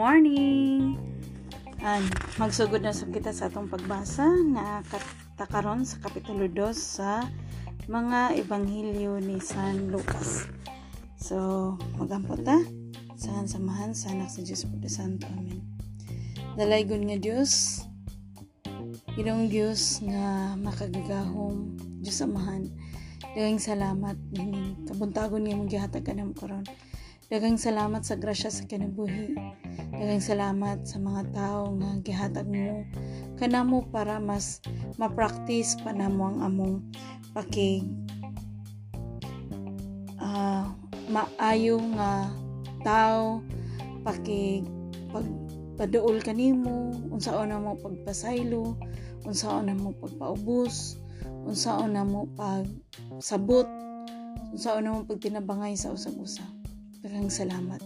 morning! And magsugod na sa kita sa atong pagbasa na katakaron sa Kapitulo 2 sa mga Ebanghelyo ni San Lucas. So, magampot ta. Saan samahan sa anak sa Diyos Puto Santo. Amen. Dalaygon nga Diyos, Ginong Diyos nga makagagahom, Diyos Amahan, Dagang salamat kabuntagon nga mong gihatag kanang karon. Dagang salamat sa grasya sa kinabuhi. Dagang salamat sa mga tao nga gihatag mo kanamo para mas ma-practice pa namo ang among pakig uh, maayo nga tao pakig pagpaduol kanimo unsaon na mo pagpasaylo unsaon na mo pagpaubos unsaon na mo pag sabot unsaon na mo pag tinabangay sa usag-usa daghang salamat.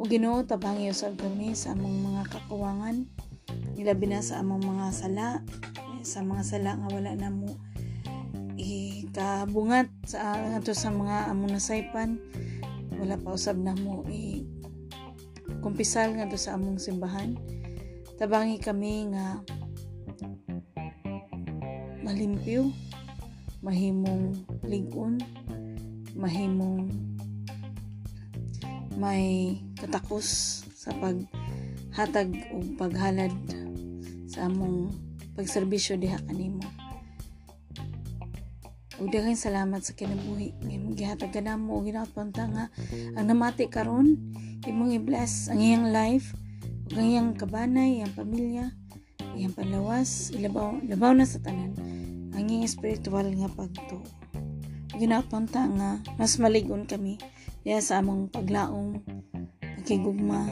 O Ginoo tabangi usab kami sa among mga kakuwangan. Nilabi na sa among mga sala. Sa mga sala nga wala na mo ikabungat sa ato sa mga among nasaypan. Wala pa usab na mo i kumpisal nga sa among simbahan. Tabangi kami nga malimpyo, mahimong ligon, mahimong may katakos sa paghatag o paghalad sa among pagserbisyo diha kanimo. Ug daghang salamat sa kinabuhi. Nga imong gihatag kanamo og ginaot nga ang namati karon. Imong i-bless ang iyang life ug ang iyang kabanay, iyang pamilya, iyang panlawas, ilabaw, labaw na sa tanan ang spiritual nga pagto ginapunta nga mas maligon kami diya sa among paglaong pagkigugma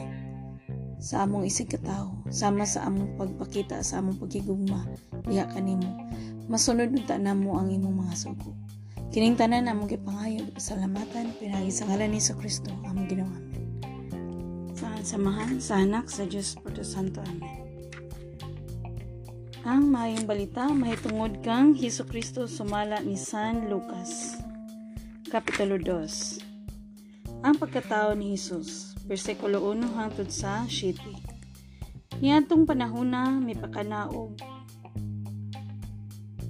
sa among isig katao sama sa among pagpakita sa among pagkigugma diha kanimo masunod unta namo ang imong mga sugo. Kining tanan among gipangayo pasalamatan pinagi sa ngalan ni Kristo among amen. Sa samahan sa anak sa Dios Porto Santo amen. Ang mayong balita mahitungod kang Hesus Kristo sumala ni San Lucas. Kapitulo 2 Ang pagkatao ni Hesus, versikulo 1 hangtod sa 7. Niadtong panahona may pakanaog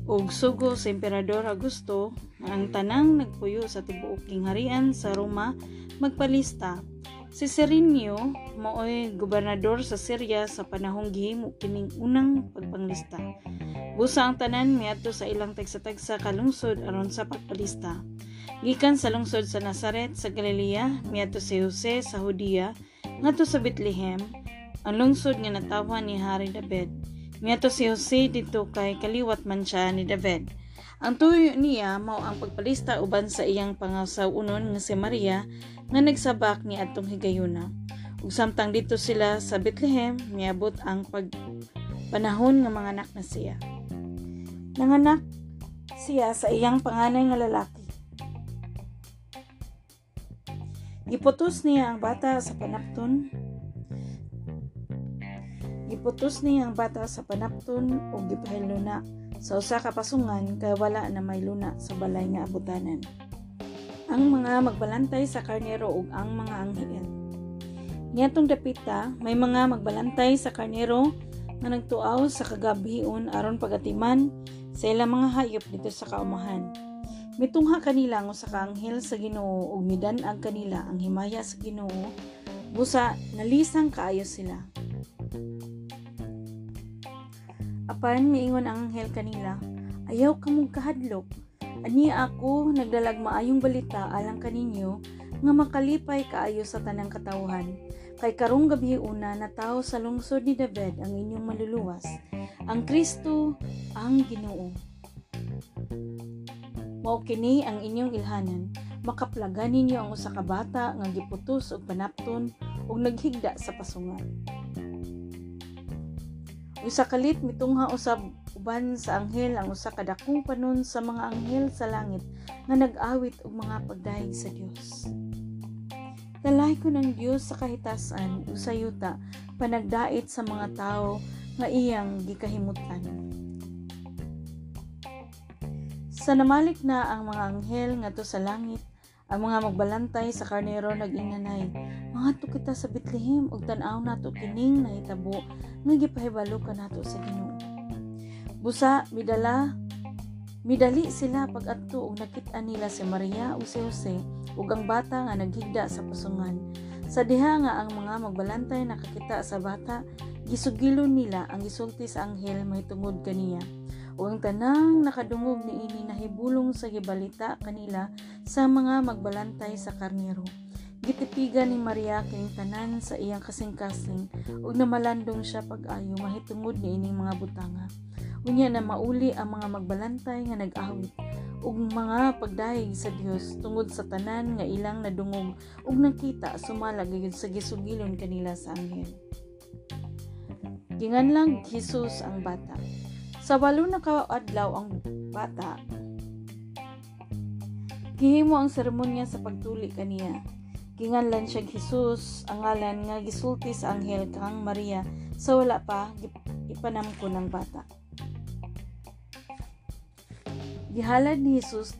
og sugo sa Emperador Augusto ang tanang nagpuyo sa tibuok harian sa Roma magpalista Si Serenio mao'y gobernador sa Syria sa panahong gihimo kining unang pagpanglista. Busa ang tanan miadto sa ilang tagsa-tagsa kalungsod aron sa pagpalista. Gikan sa lungsod sa Nazaret sa Galilea, miadto si Jose sa Hudiya, ngadto sa Bethlehem, ang lungsod nga natawan ni Hari David. Miadto si Jose dito kay kaliwat man siya ni David. Ang tuyo niya mao ang pagpalista uban sa iyang pangasaw unon nga si Maria nga nagsabak ni atong higayuna. Ug samtang dito sila sa Bethlehem, miabot ang pag panahon nga mga anak na siya. Nanganak siya sa iyang panganay nga lalaki. Giputos niya ang bata sa panapton. Giputos niya ang bata sa panapton o gipahilo na sa usa ka pasungan kay wala na may luna sa balay nga abutanan. Ang mga magbalantay sa karnero ug ang mga anghel. Niatong dapita, may mga magbalantay sa karnero nga nagtuaw sa kagabion aron pagatiman sa ilang mga hayop dito sa kaumahan. Mitungha kanila ang usa ka anghel sa Ginoo ug midan-ag kanila ang himaya sa Ginoo. Busa nalisang kaayo sila. Apan miingon ang anghel kanila, ayaw ka mong kahadlok. Ani ako nagdalag maayong balita alang kaninyo nga makalipay kaayo sa tanang katawhan. Kay karong gabi una na tao sa lungsod ni David ang inyong maluluwas. Ang Kristo ang Ginoo. Mao kini ang inyong ilhanan. Makaplagan ninyo ang usa ka bata nga giputos og panapton ug naghigda sa pasungan. Usa kalit mitungha usab uban sa anghel ang usa ka dakong panon sa mga anghel sa langit nga nag-awit og mga pagdayeg sa Dios. Kalay ko ng Dios sa kahitasan usayuta panagdait sa mga tao nga iyang gikahimutan. Sa namalik na ang mga anghel ngadto sa langit, ang mga magbalantay sa karnero nag-inganay, Mga kita sa Bethlehem ug tan-aw nato kining nahitabo nga gipahibalo ka nato sa Ginoo. Busa midala midali sila pag-adto ug nakit-an nila si Maria ug si Jose ug ang bata nga naghigda sa pusungan. Sa diha nga ang mga magbalantay nakakita sa bata, gisugilon nila ang gisulti sa anghel mahitungod kaniya. O ang tanang nakadungog ni ini nahibulong sa gibalita kanila sa mga magbalantay sa karnero Gitipigan ni Maria kay tanan sa iyang kasing-kasing ug namalandong siya pag-ayo mahitungod ni ining mga butanga. Unya na mauli ang mga magbalantay nga nag-awit ug mga pagdayeg sa Dios tungod sa tanan nga ilang nadungog ug nakita sumala gayud sa gisugilon kanila sa anghel. Ginganlang Jesus ang bata. Sa walo na kaadlaw ang bata, gihimo ang seremonya sa pagtuli kaniya Ginganlan siya Jesus, ang ngalan nga gisulti sa anghel kang Maria sa wala pa ipanamko ng bata. Gihalad ni Jesus,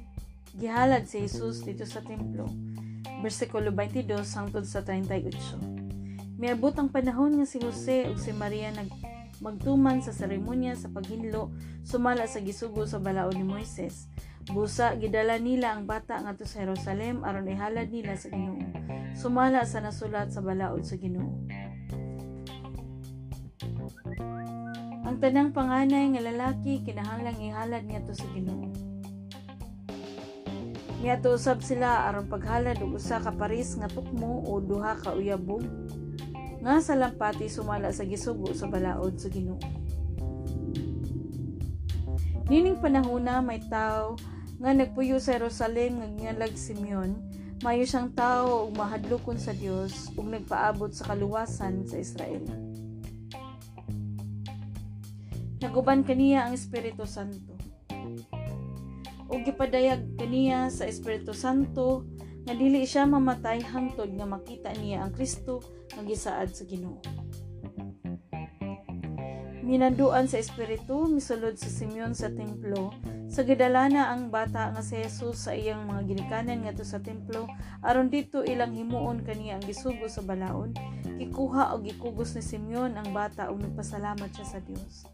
gihalad si Jesus dito sa templo. Versikulo 22 hangtod sa 38. Miabot ang panahon nga si Jose ug si Maria nag magtuman sa seremonya sa paghinlo sumala sa gisugo sa balaod ni Moises Busa gidala nila ang bata ngadto sa Jerusalem aron ihalad nila sa Ginoo. Sumala sa nasulat sa balaod sa Ginoo. Ang tanang panganay nga lalaki kinahanglang ihalad ngadto sa Ginoo. Niadto usab sila aron paghalad og usa ka paris nga tukmo o duha ka uyabog nga sa lampati sumala sa gisugo sa balaod sa Ginoo. Nining panahona may tao nga nagpuyo sa Jerusalem nga nyalag Simeon, mayo siyang tao ug mahadlokon sa Dios ug nagpaabot sa kaluwasan sa Israel. Naguban kaniya ang Espiritu Santo. Ug gipadayag kaniya sa Espiritu Santo nga dili siya mamatay hangtod nga makita niya ang Kristo nga gisaad sa Ginoo. Minanduan sa Espiritu, misulod sa Simeon sa templo, sa gidala na ang bata nga si Jesus sa iyang mga ginikanan ngadto sa templo, aron dito ilang himuon kaniya ang gisugo sa balaod, gikuha og gikugos ni Simeon ang bata ug nagpasalamat siya sa Dios.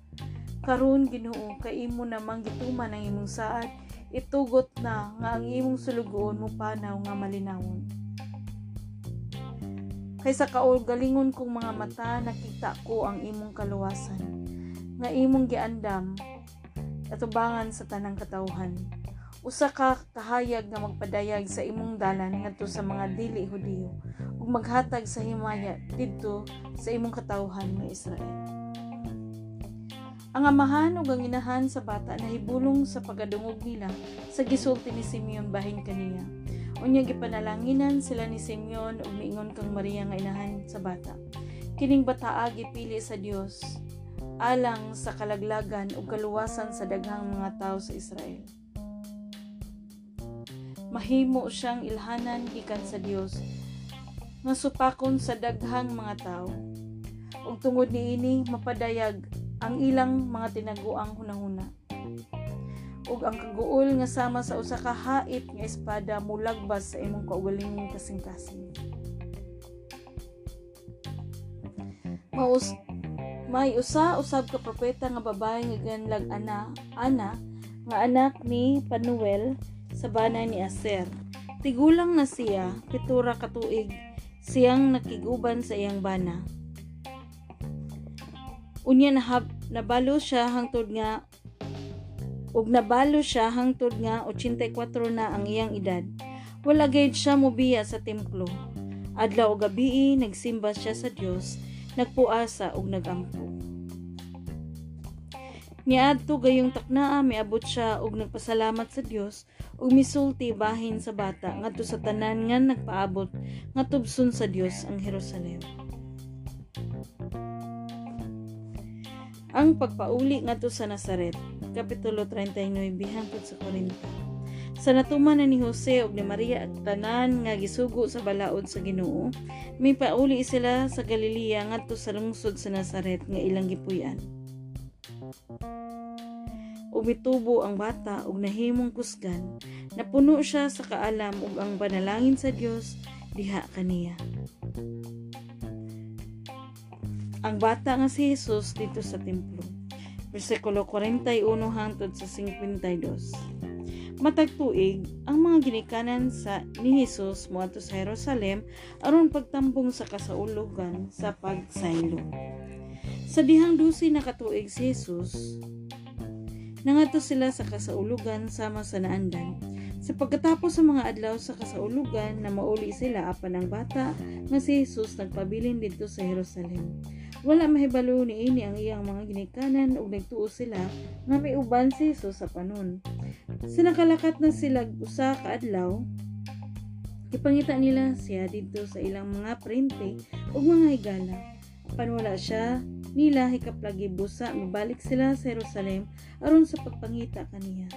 Karon Ginoo, kay imo namang gituman ang imong saad, itugot na nga ang imong sulugoon mo panaw nga malinawon. Kaysa kaulgalingon kong mga mata, nakita ko ang imong kaluwasan. Nga imong giandam, atubangan sa tanang katawhan. Usa ka kahayag nga magpadayag sa imong dalan ngadto sa mga dili Hudiyo ug maghatag sa himaya didto sa imong katawhan nga Israel. Ang amahan ug ang inahan sa bata nahibulong sa pagadungog nila sa gisulti ni Simeon bahin kaniya. Unya gipanalanginan sila ni Simeon ug miingon kang Maria nga inahan sa bata. Kining bataa gipili sa Dios alang sa kalaglagan ug kaluwasan sa daghang mga tao sa Israel. Mahimo siyang ilhanan gikan sa Dios nga supakon sa daghang mga tao. Ug tungod niini mapadayag ang ilang mga tinaguang hunahuna. Ug ang kaguol nga sama sa usa ka hait nga espada mulagbas sa imong kaugalingong kasing-kasing. Maus may usa usab ka propeta nga babae nga ganlag ana, ana nga anak ni Panuel sa bana ni Aser. Tigulang na siya, pitura ka tuig, siyang nakiguban sa iyang bana. Unya nahab, nabalo siya hangtod nga ug nabalo siya hangtod nga 84 na ang iyang edad. Wala gayud siya mobiya sa templo. Adlaw o gabi nagsimba siya sa Dios nagpuasa ug nagampo. Niadto gayong taknaa miabot siya ug nagpasalamat sa Dios ug misulti bahin sa bata ngadto sa tanan nga nagpaabot nga tubson sa Dios ang Jerusalem. Ang pagpauli ngadto sa Nazaret, kapitulo 39 hangtod sa 40. Sa natuman na ni Jose ug ni Maria at tanan nga gisugo sa balaod sa Ginoo, may pauli sila sa Galilea ngadto sa lungsod sa Nazaret nga ilang gipuy-an. Umitubo ang bata ug nahimong kusgan, napuno siya sa kaalam ug ang panalangin sa Dios diha kaniya. ang bata nga si Jesus dito sa templo. Versikulo 41 hangtod sa 52. Matag tuig, ang mga ginikanan sa ni Jesus moadto sa Jerusalem aron pagtambong sa kasaulugan sa pagsaylo. Sa dihang dusi na katuig si Jesus, nangato sila sa kasaulugan sama sa naandan. Sa pagkatapos sa mga adlaw sa kasaulugan na mauli sila apan ang bata nga si Jesus nagpabilin dito sa Jerusalem. Wala mahibalo ni ini ang iyang mga ginikanan ug nagtuo sila nga may uban si Jesus sa panon. Sinakalakat na sila usa ka adlaw Ipangita nila siya dito sa ilang mga printe ug mga higala. Apan wala siya nila hikaplagi busa mibalik sila sa Jerusalem aron sa pagpangita kaniya.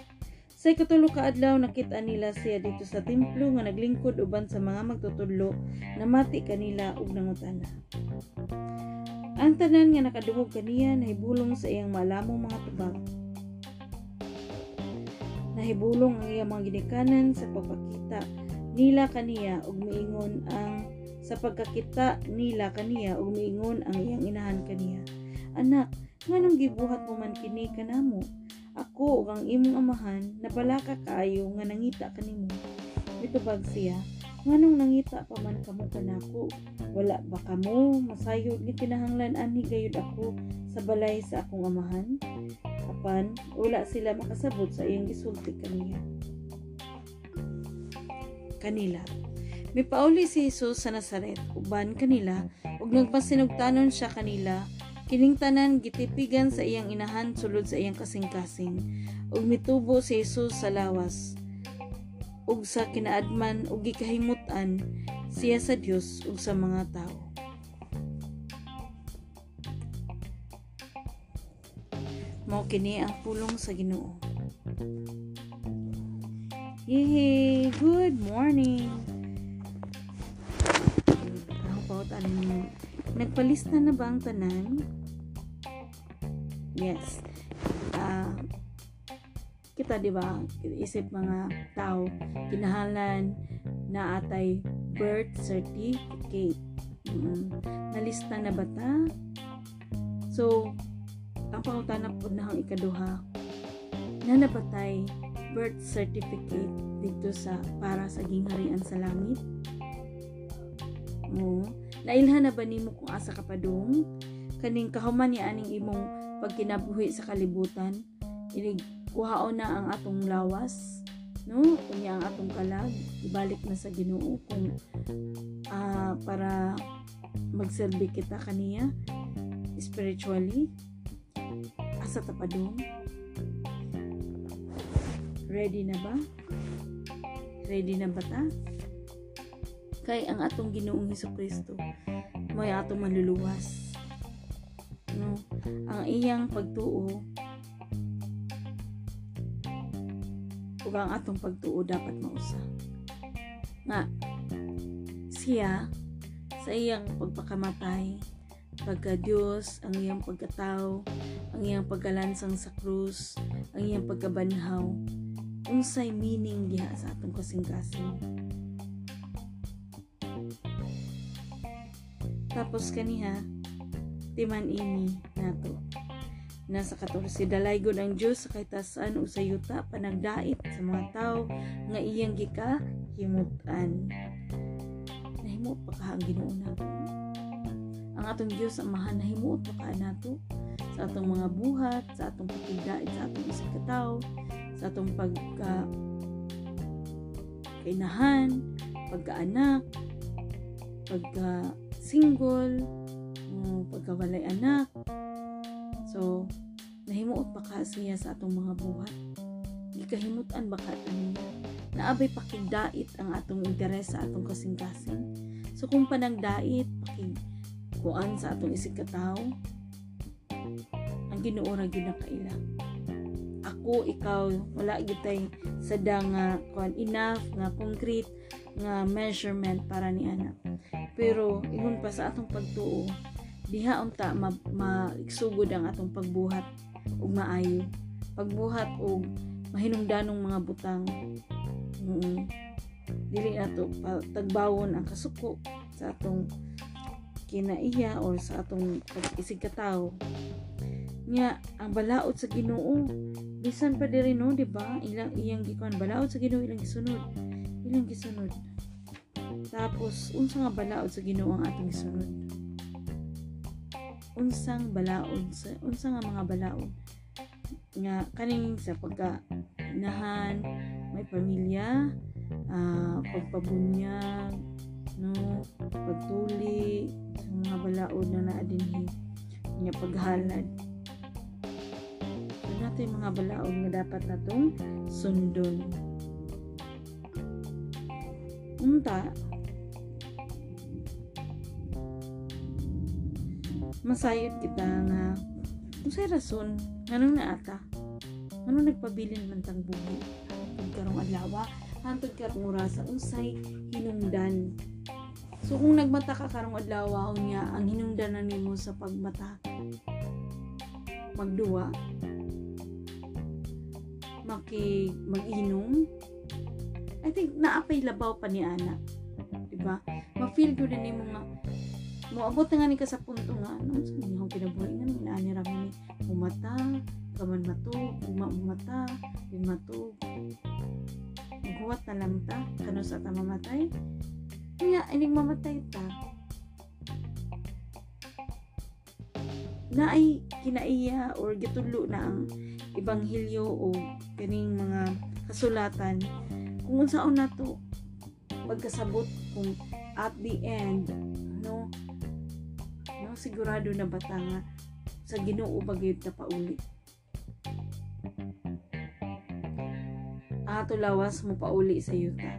Sa ikatulo ka adlaw nakita nila siya dito sa templo nga naglingkod uban sa mga magtutudlo na mati kanila ug nangutana. Ang tanan nga nakadungog kaniya nahibulong sa iyang malamong mga tubag. Nahibulong ang iyang mga ginikanan sa pagpakita nila kaniya ug miingon ang sa pagkakita nila kaniya ug miingon ang iyang inahan kaniya. Anak, nganong gibuhat mo man kini kanamo? Ako ug ang imong amahan nabalaka kaayo nga nangita kanimo. Mitubag siya, nganong nangita pa man kamo kanako? Wala ba kamo masayod ni kinahanglan ani gayud ako sa balay sa akong amahan? Apan wala sila makasabot sa iyang gisulti kaniya. Kanila. Mipauli si Jesus sa Nazaret, uban kanila, ug nagpasinugtanon siya kanila Kining tanan gitipigan sa iyang inahan sulod sa iyang kasing-kasing ug mitubo si Jesus sa lawas ug sa kinaadman ug gikahimutan siya sa Dios ug sa mga tao. Mao kini ang pulong sa Ginoo. Yay! Good morning! Ako pa mo. Nagpalista na ba ang tanan? Yes. Kita di ba isip mga tao kinahalan na atay birth certificate. Mm-hmm. Nalista na ba ta? So, ang pangutana po na ang ikaduha na nabatay birth certificate dito sa para sa gingharian sa langit. Oo. Nailhan na ba nimo kung asa ka padung? Kaning kahuman ni aning imong pag kinabuhi sa kalibutan inig kuhaon na ang atong lawas no? Kunya ang atong kalag. Ibalik na sa Ginoo kung uh, para magserbi kita kaniya spiritually asa tapadong ready na ba? Ready na ba ta? Kay ang atong Ginoong Hesus Kristo may atong manluluwas no? Ang iyang pagtuo ug ang atong pagtuo dapat mausa. Nga siya sa iyang pagpakamatay pagka Dios ang iyang pagkatao ang iyang pagkalansang sa krus ang iyang pagkabanhaw unsay meaning diha sa atong kasing-kasing. Tapos kaniha timan ini nato nasa 14 dalay ang Dios sa kahitasan sa yuta panagdait sa mga tao nga iyang gika himutan nahimot pa ka ang Ginoo ang atong Dios ang mahan nahimot pa ka nato sa atong mga buhat sa atong pagdait sa atong isip ka sa atong pagka kainahan pagkaanak pagka single mo pagkawalay anak. So, nahimuot pa ka siya sa atong mga buhat. Di kahimutan ba ka niya? Naabay pakigdait ang atong interes sa atong kasing-kasing. So, kung panagdait, pakig kuan sa atong isig katao, ang ginuura gyud na kaila. Ako, ikaw, wala gitay sada nga kuan enough nga concrete nga measurement para ni anak. Pero ingon pa sa atong pagtuo, diha unta ma, maigsugod ang atong pagbuhat ug maayo. Pagbuhat og mahinungdanong mga butang. Mm dili nato tagbawon ang kasuko sa atong kinaiya or sa atong pag-isig katawo nya ang balaod sa Ginoo. Bisan pa diri no di ba? Ilang iyang gikuan balaod sa Ginoo ilang gisunod. Ilang gisunod. Tapos unsa nga balaod sa Ginoo ang atong gisunod unsang balaod sa unsa nga mga balaod nga kaning sa pagka inahan may pamilya uh, pagpabunyag no pagtuli sa mga balaod na naadinhi nga paghalad so nato yung mga balaod nga dapat natong sundon? Unta masayod kita nga unsay rason nganong naata nganong nagpabilin man tang buhi pagkarong adlaw hantod karong oras unsay hinungdan. So kung nagmata ka karong adlaw niya ang hinungdan na nimo sa pagmata magduwa maki mag-inom I think naapay labaw pa ni ana diba ma-feel ko din nimo nga moabot nga ni ka sa punto nga ano sa inyong kinabuhi nga inaani ra ni umata kaman matug uma umata din matug maghuwat na lang ta kano sa ta mamatay? Kaya ining mamatay ta. Na ay kinaiya or gitulo na ang ibanghilyo o kining mga kasulatan. Kung unsaon na to pagkasabot kung at the end no no sigurado na bata nga sa Ginoo bagayod na pauli? Ato lawas mo pauli sa yuta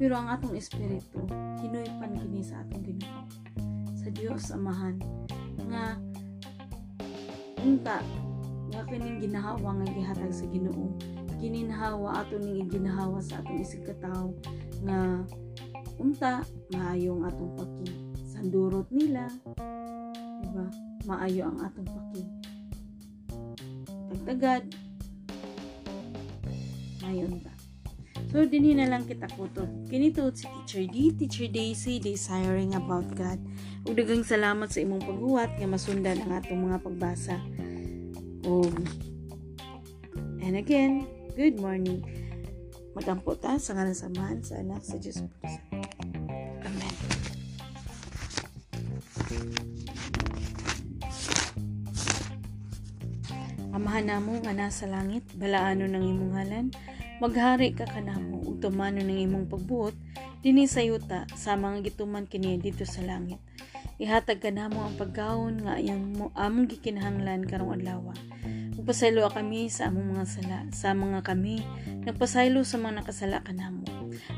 pero ang atong espiritu hinoypan kini sa atong Ginoo. Sa Dios amahan nga unta nga kining ginahawa nga gihatag sa Ginoo. Gininhawa ato ning ginahawa sa atong isig nga unta maayong atong paki sandurot nila. Diba? Maayo ang atong paki tagtagad mayon ta so dinhi na lang kita kutob kini tuod si Teacher D Teacher Daisy desiring about God. Ug daghang salamat sa imong paghuwat nga masundan ang atong mga pagbasa. Ug and again good morning. Magampo ta sa ngalan samahan sa anak sa Diyos Amen Amahan namo nga nasa langit, balaano ng imong halan, maghari ka kanamo ug tumano ng imong pagbuot dinhi sa yuta sa mga gituman kini dito sa langit. Ihatag kanamo ang pagkaon nga ayong mo among gikinahanglan karong adlaw. Ugpasaylo kami sa among mga sala, sa mga kami nagpasaylo sa mga nakasala kanamo.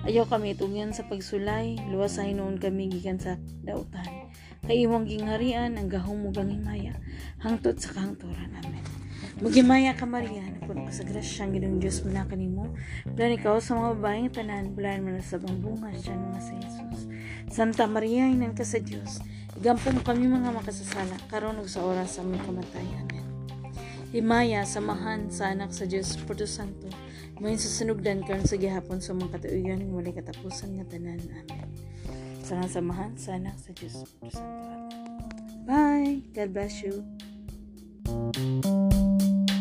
Ayaw kami tungyan sa pagsulay, luwas sa hinuon kami gikan sa dautan. Kay imong gingharian ang gahong mugang himaya, hangtod sa kahangturan namin. Magimaya ka Maria, napuno ka sa grasya ang ginong Diyos mula kanimo. Bulan ikaw sa mga babaeng tanan, bulan mo na sa bangbunga siya nga sa Jesus. Santa Maria, inan ka sa Diyos. Igampong kami mga makasasala, karon ug sa oras sa aming kamatayan. Amen. Himaya, samahan sa anak sa Diyos, Porto Santo, ngayon sa karon sa gihapon sa mga katuigan, walay katapusan nga tanan. Amen. Sa samahan sa anak sa Diyos, Porto Santo. Amen. Bye! God bless you うん。